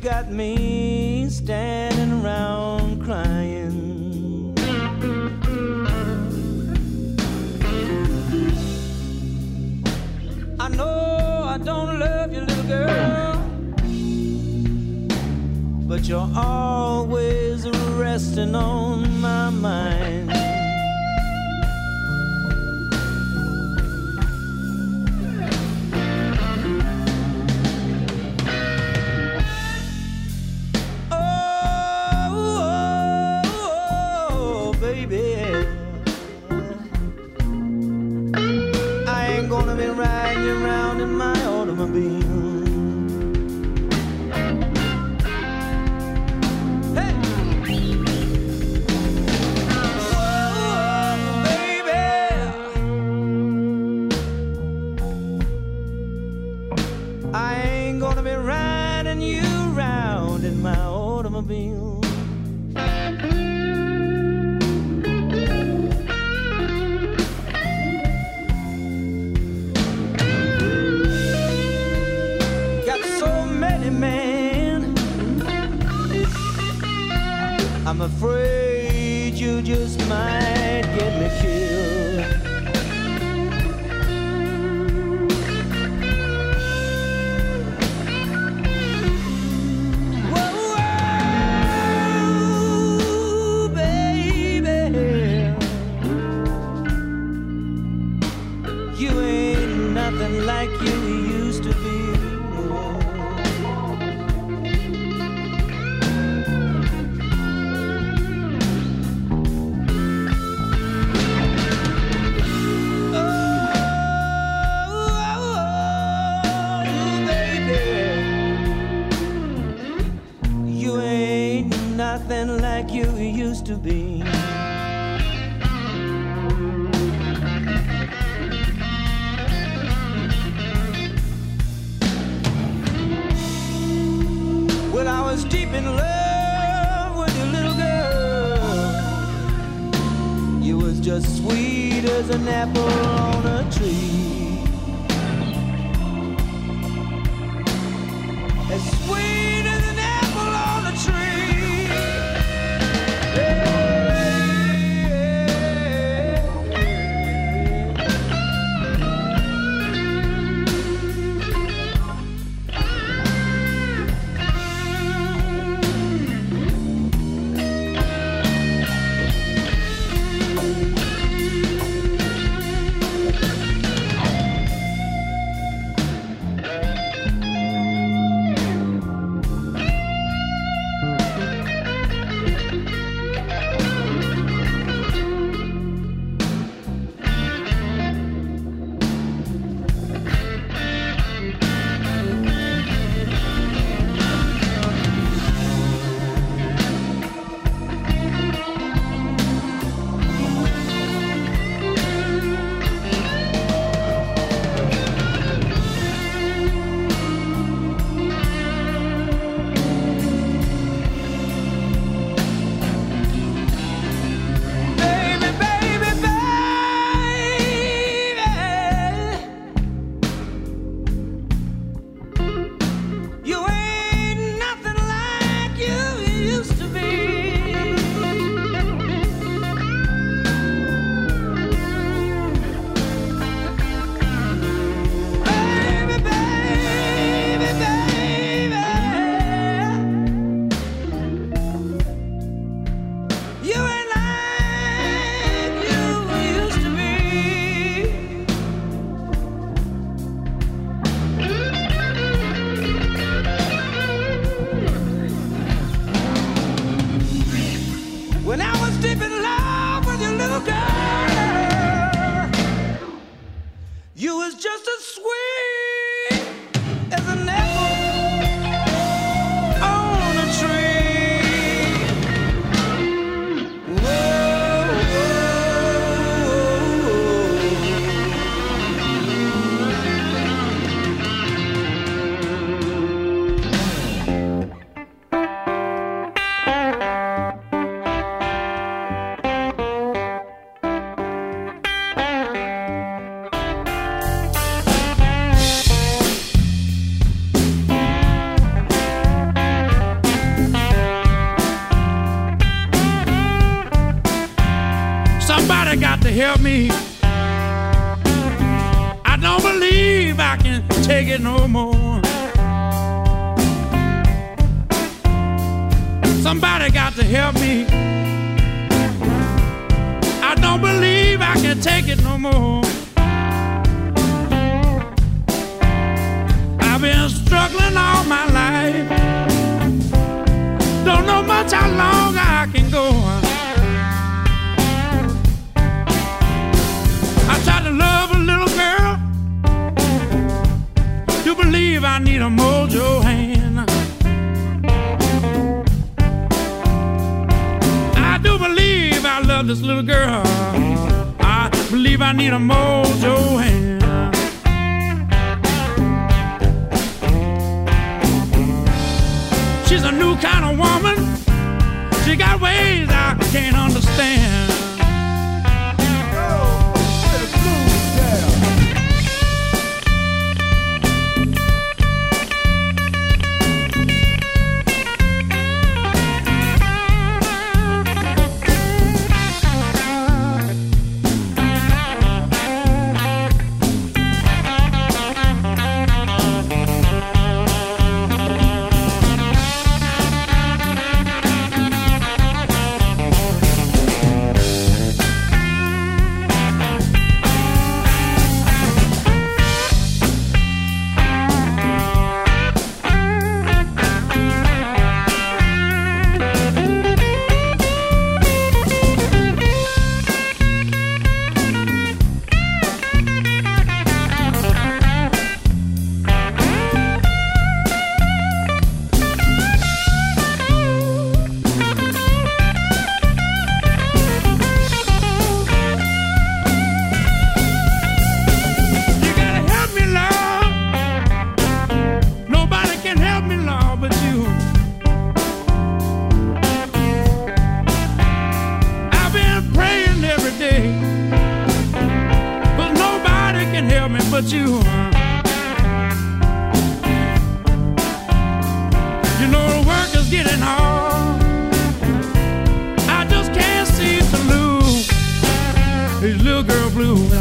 got me standing around crying. I know I don't love you, little girl, but you're always resting on my mind. afraid to be. this little girl. I believe I need a mojo. me, but you. You know, the work is getting hard. I just can't seem to lose. These little girl blue.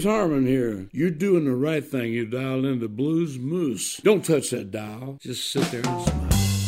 James Harman here. You're doing the right thing. You dialed into Blues Moose. Don't touch that dial. Just sit there and smile.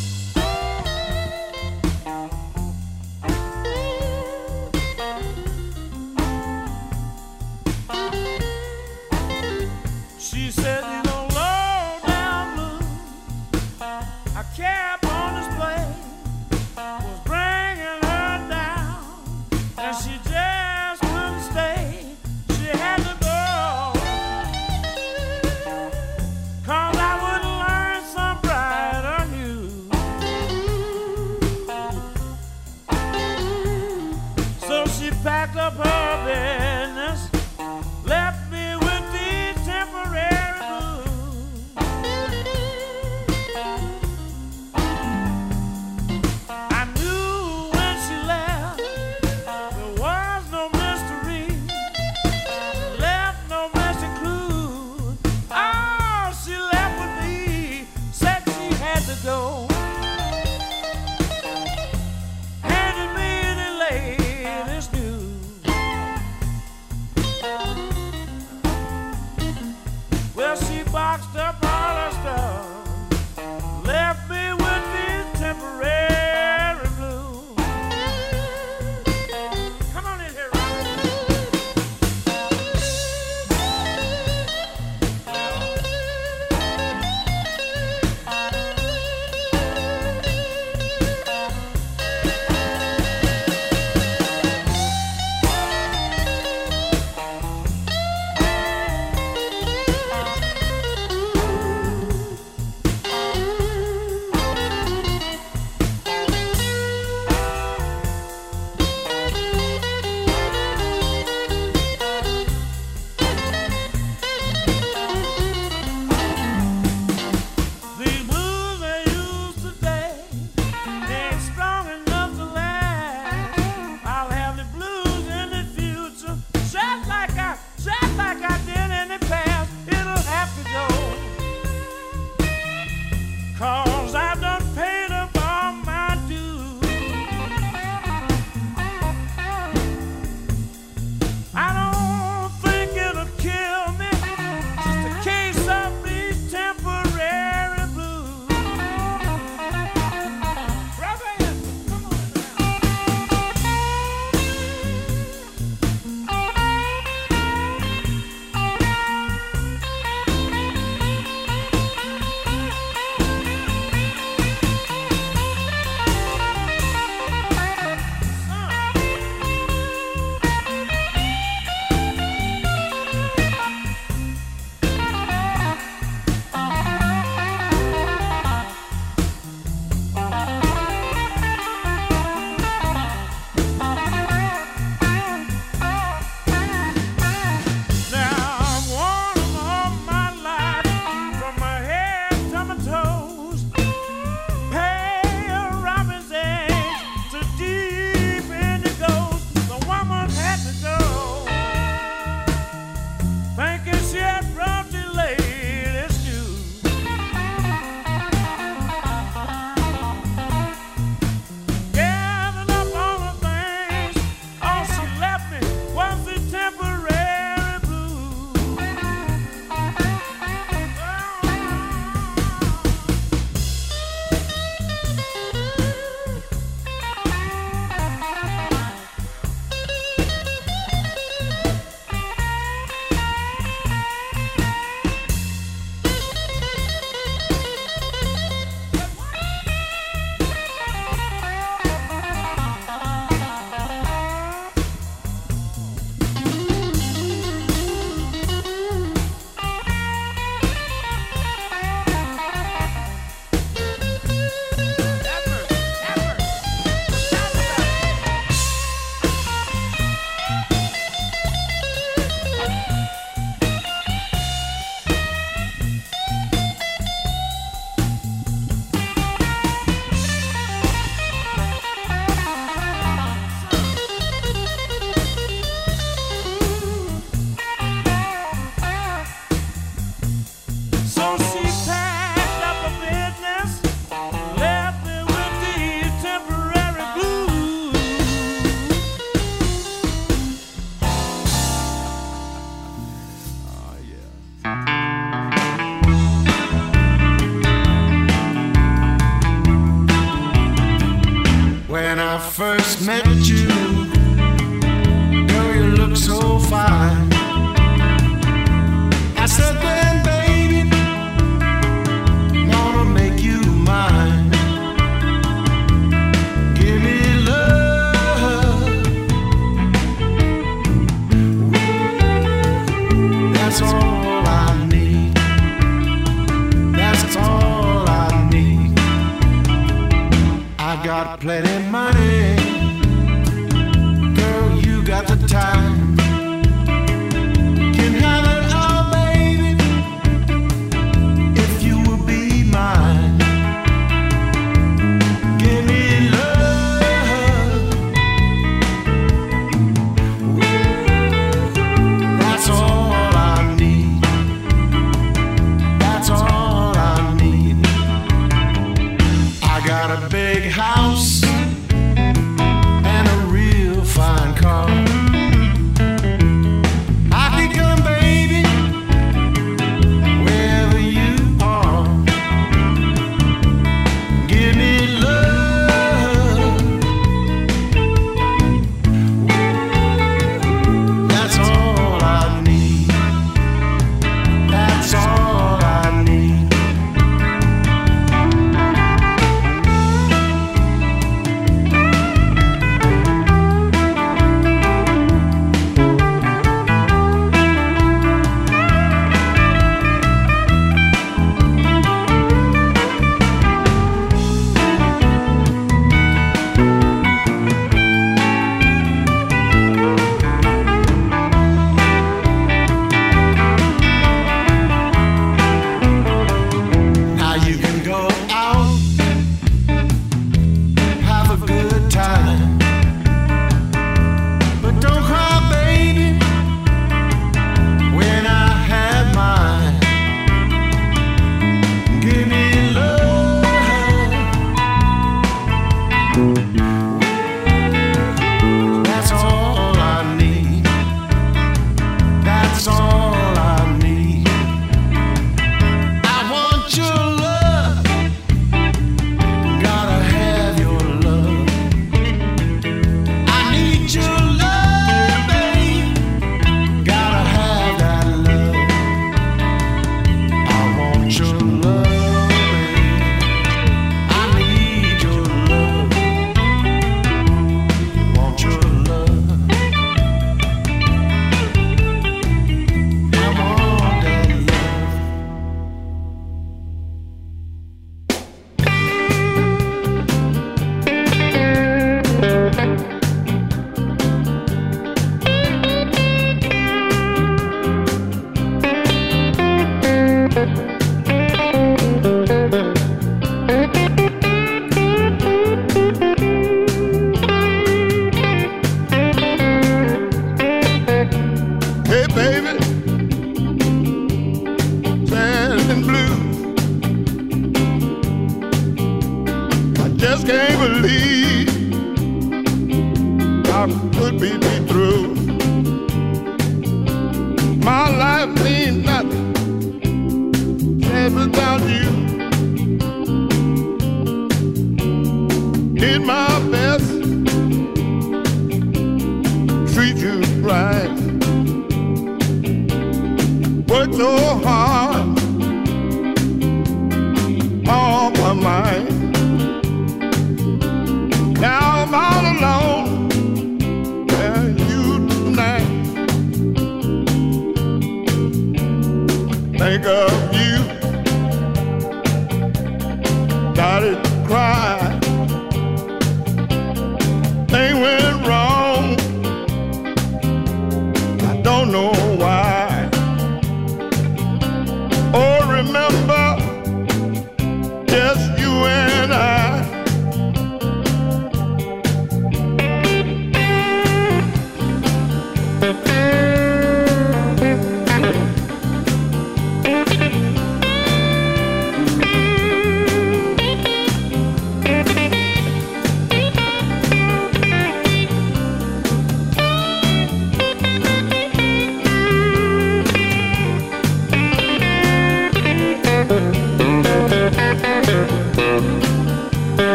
I could be, be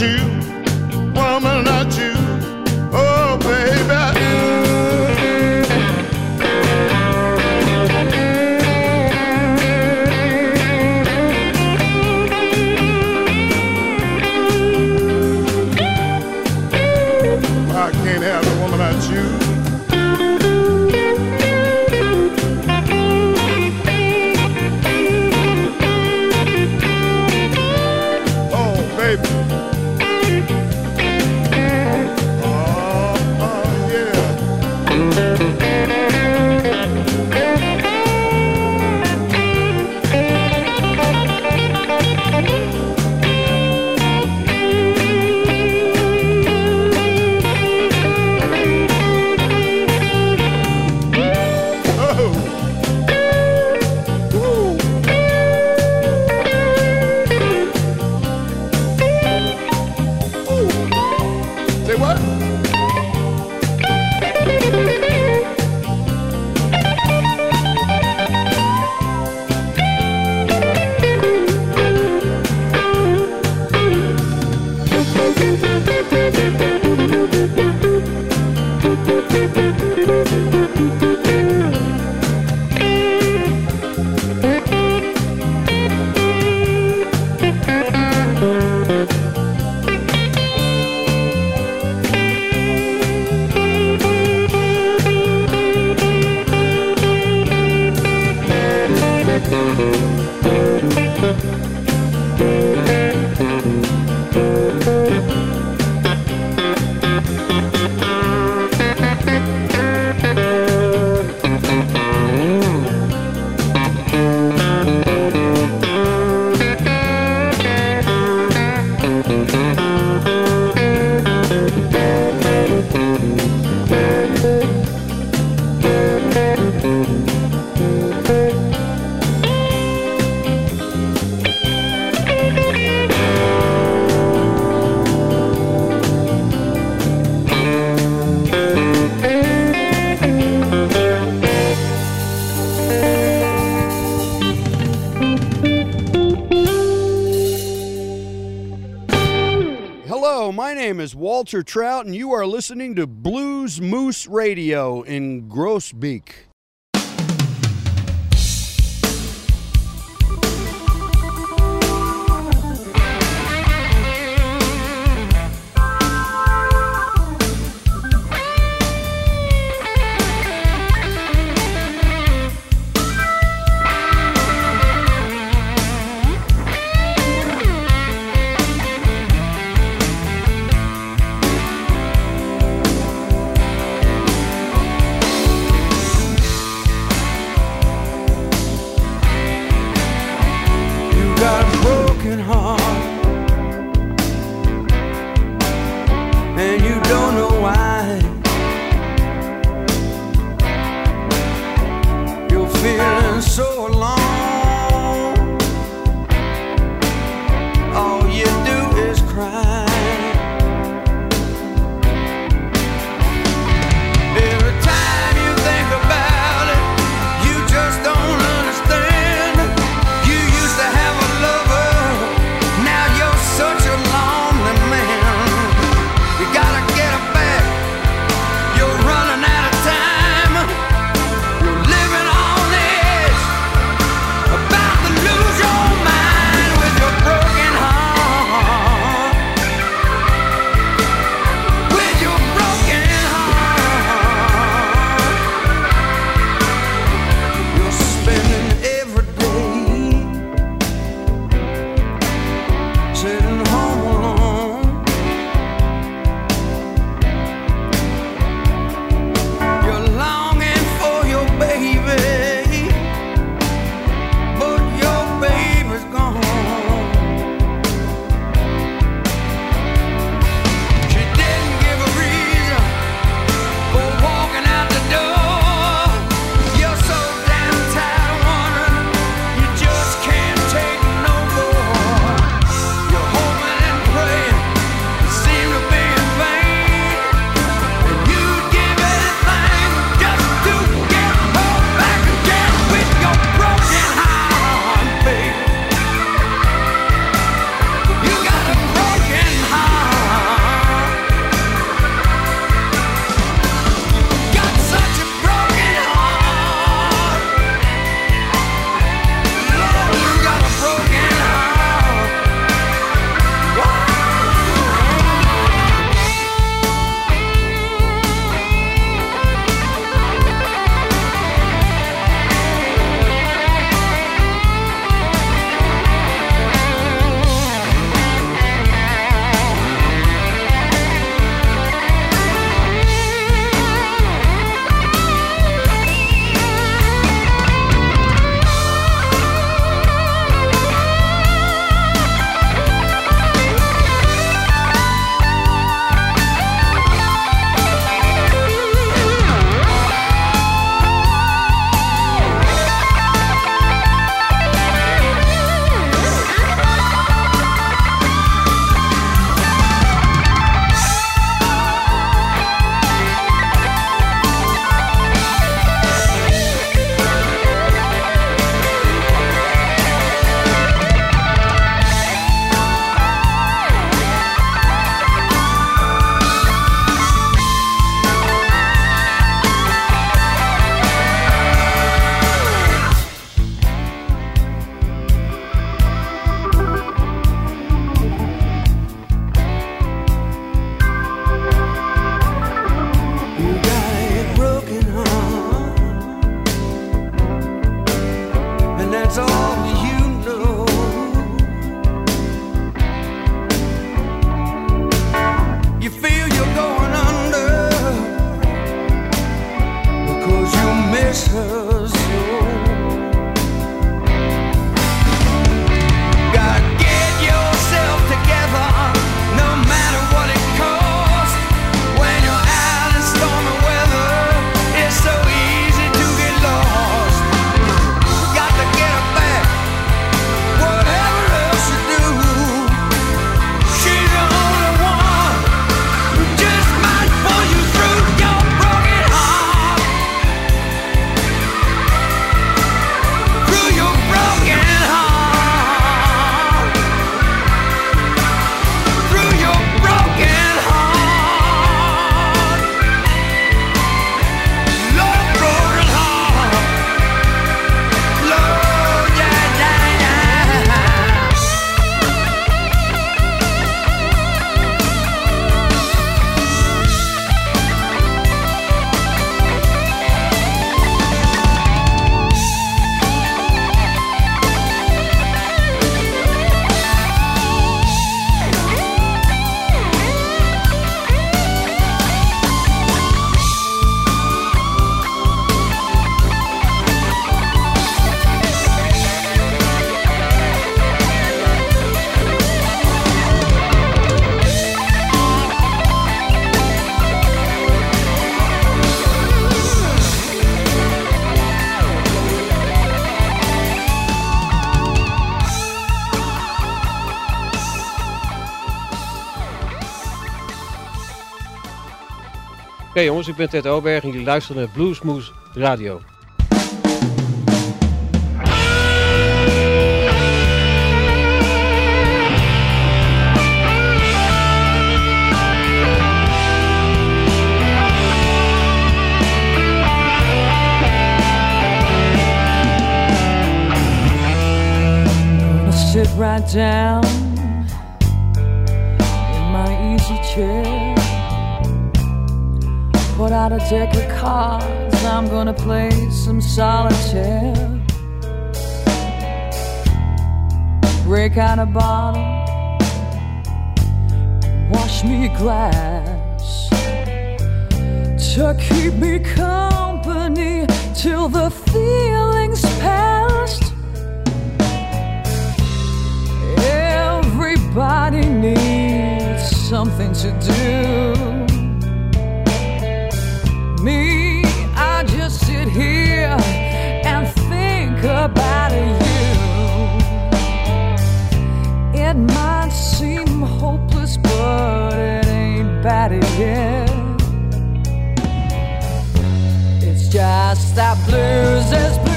you. Walter Trout, and you are listening to Blues Moose Radio in Groesbeek. Oké jongens, ik ben Ted Oberg en jullie luisteren naar Bluesmoose Radio. sit right down Put out a deck of cards, I'm gonna play some solitaire. Break out a bottle, wash me a glass to keep me company till the feeling's past. Everybody needs something to do. Me, I just sit here and think about you. It might seem hopeless, but it ain't bad yet. It's just that blues is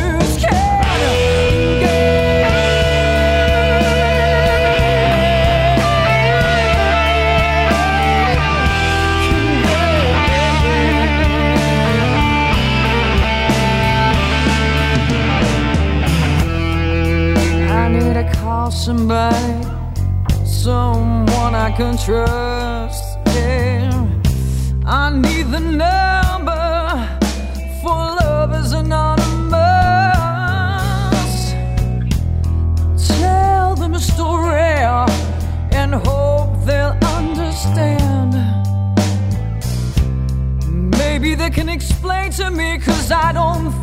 somebody, someone I can trust. Yeah, I need the number for lovers anonymous. Tell them a story and hope they'll understand. Maybe they can explain to me, cause I don't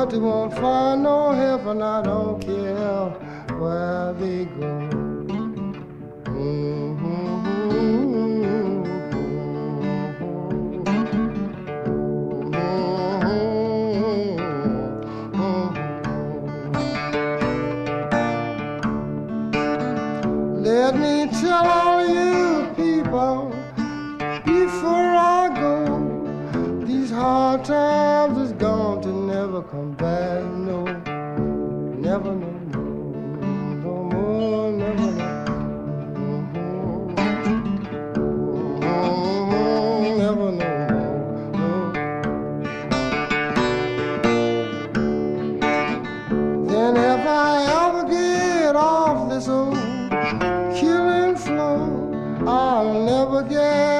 but they won't find no and I don't care where they go. Let me tell all you people before I go, these hard times come back. No, never, no, no, no more, never, no. Never, no more, no. Then if I ever get off this old killing floor, I'll never get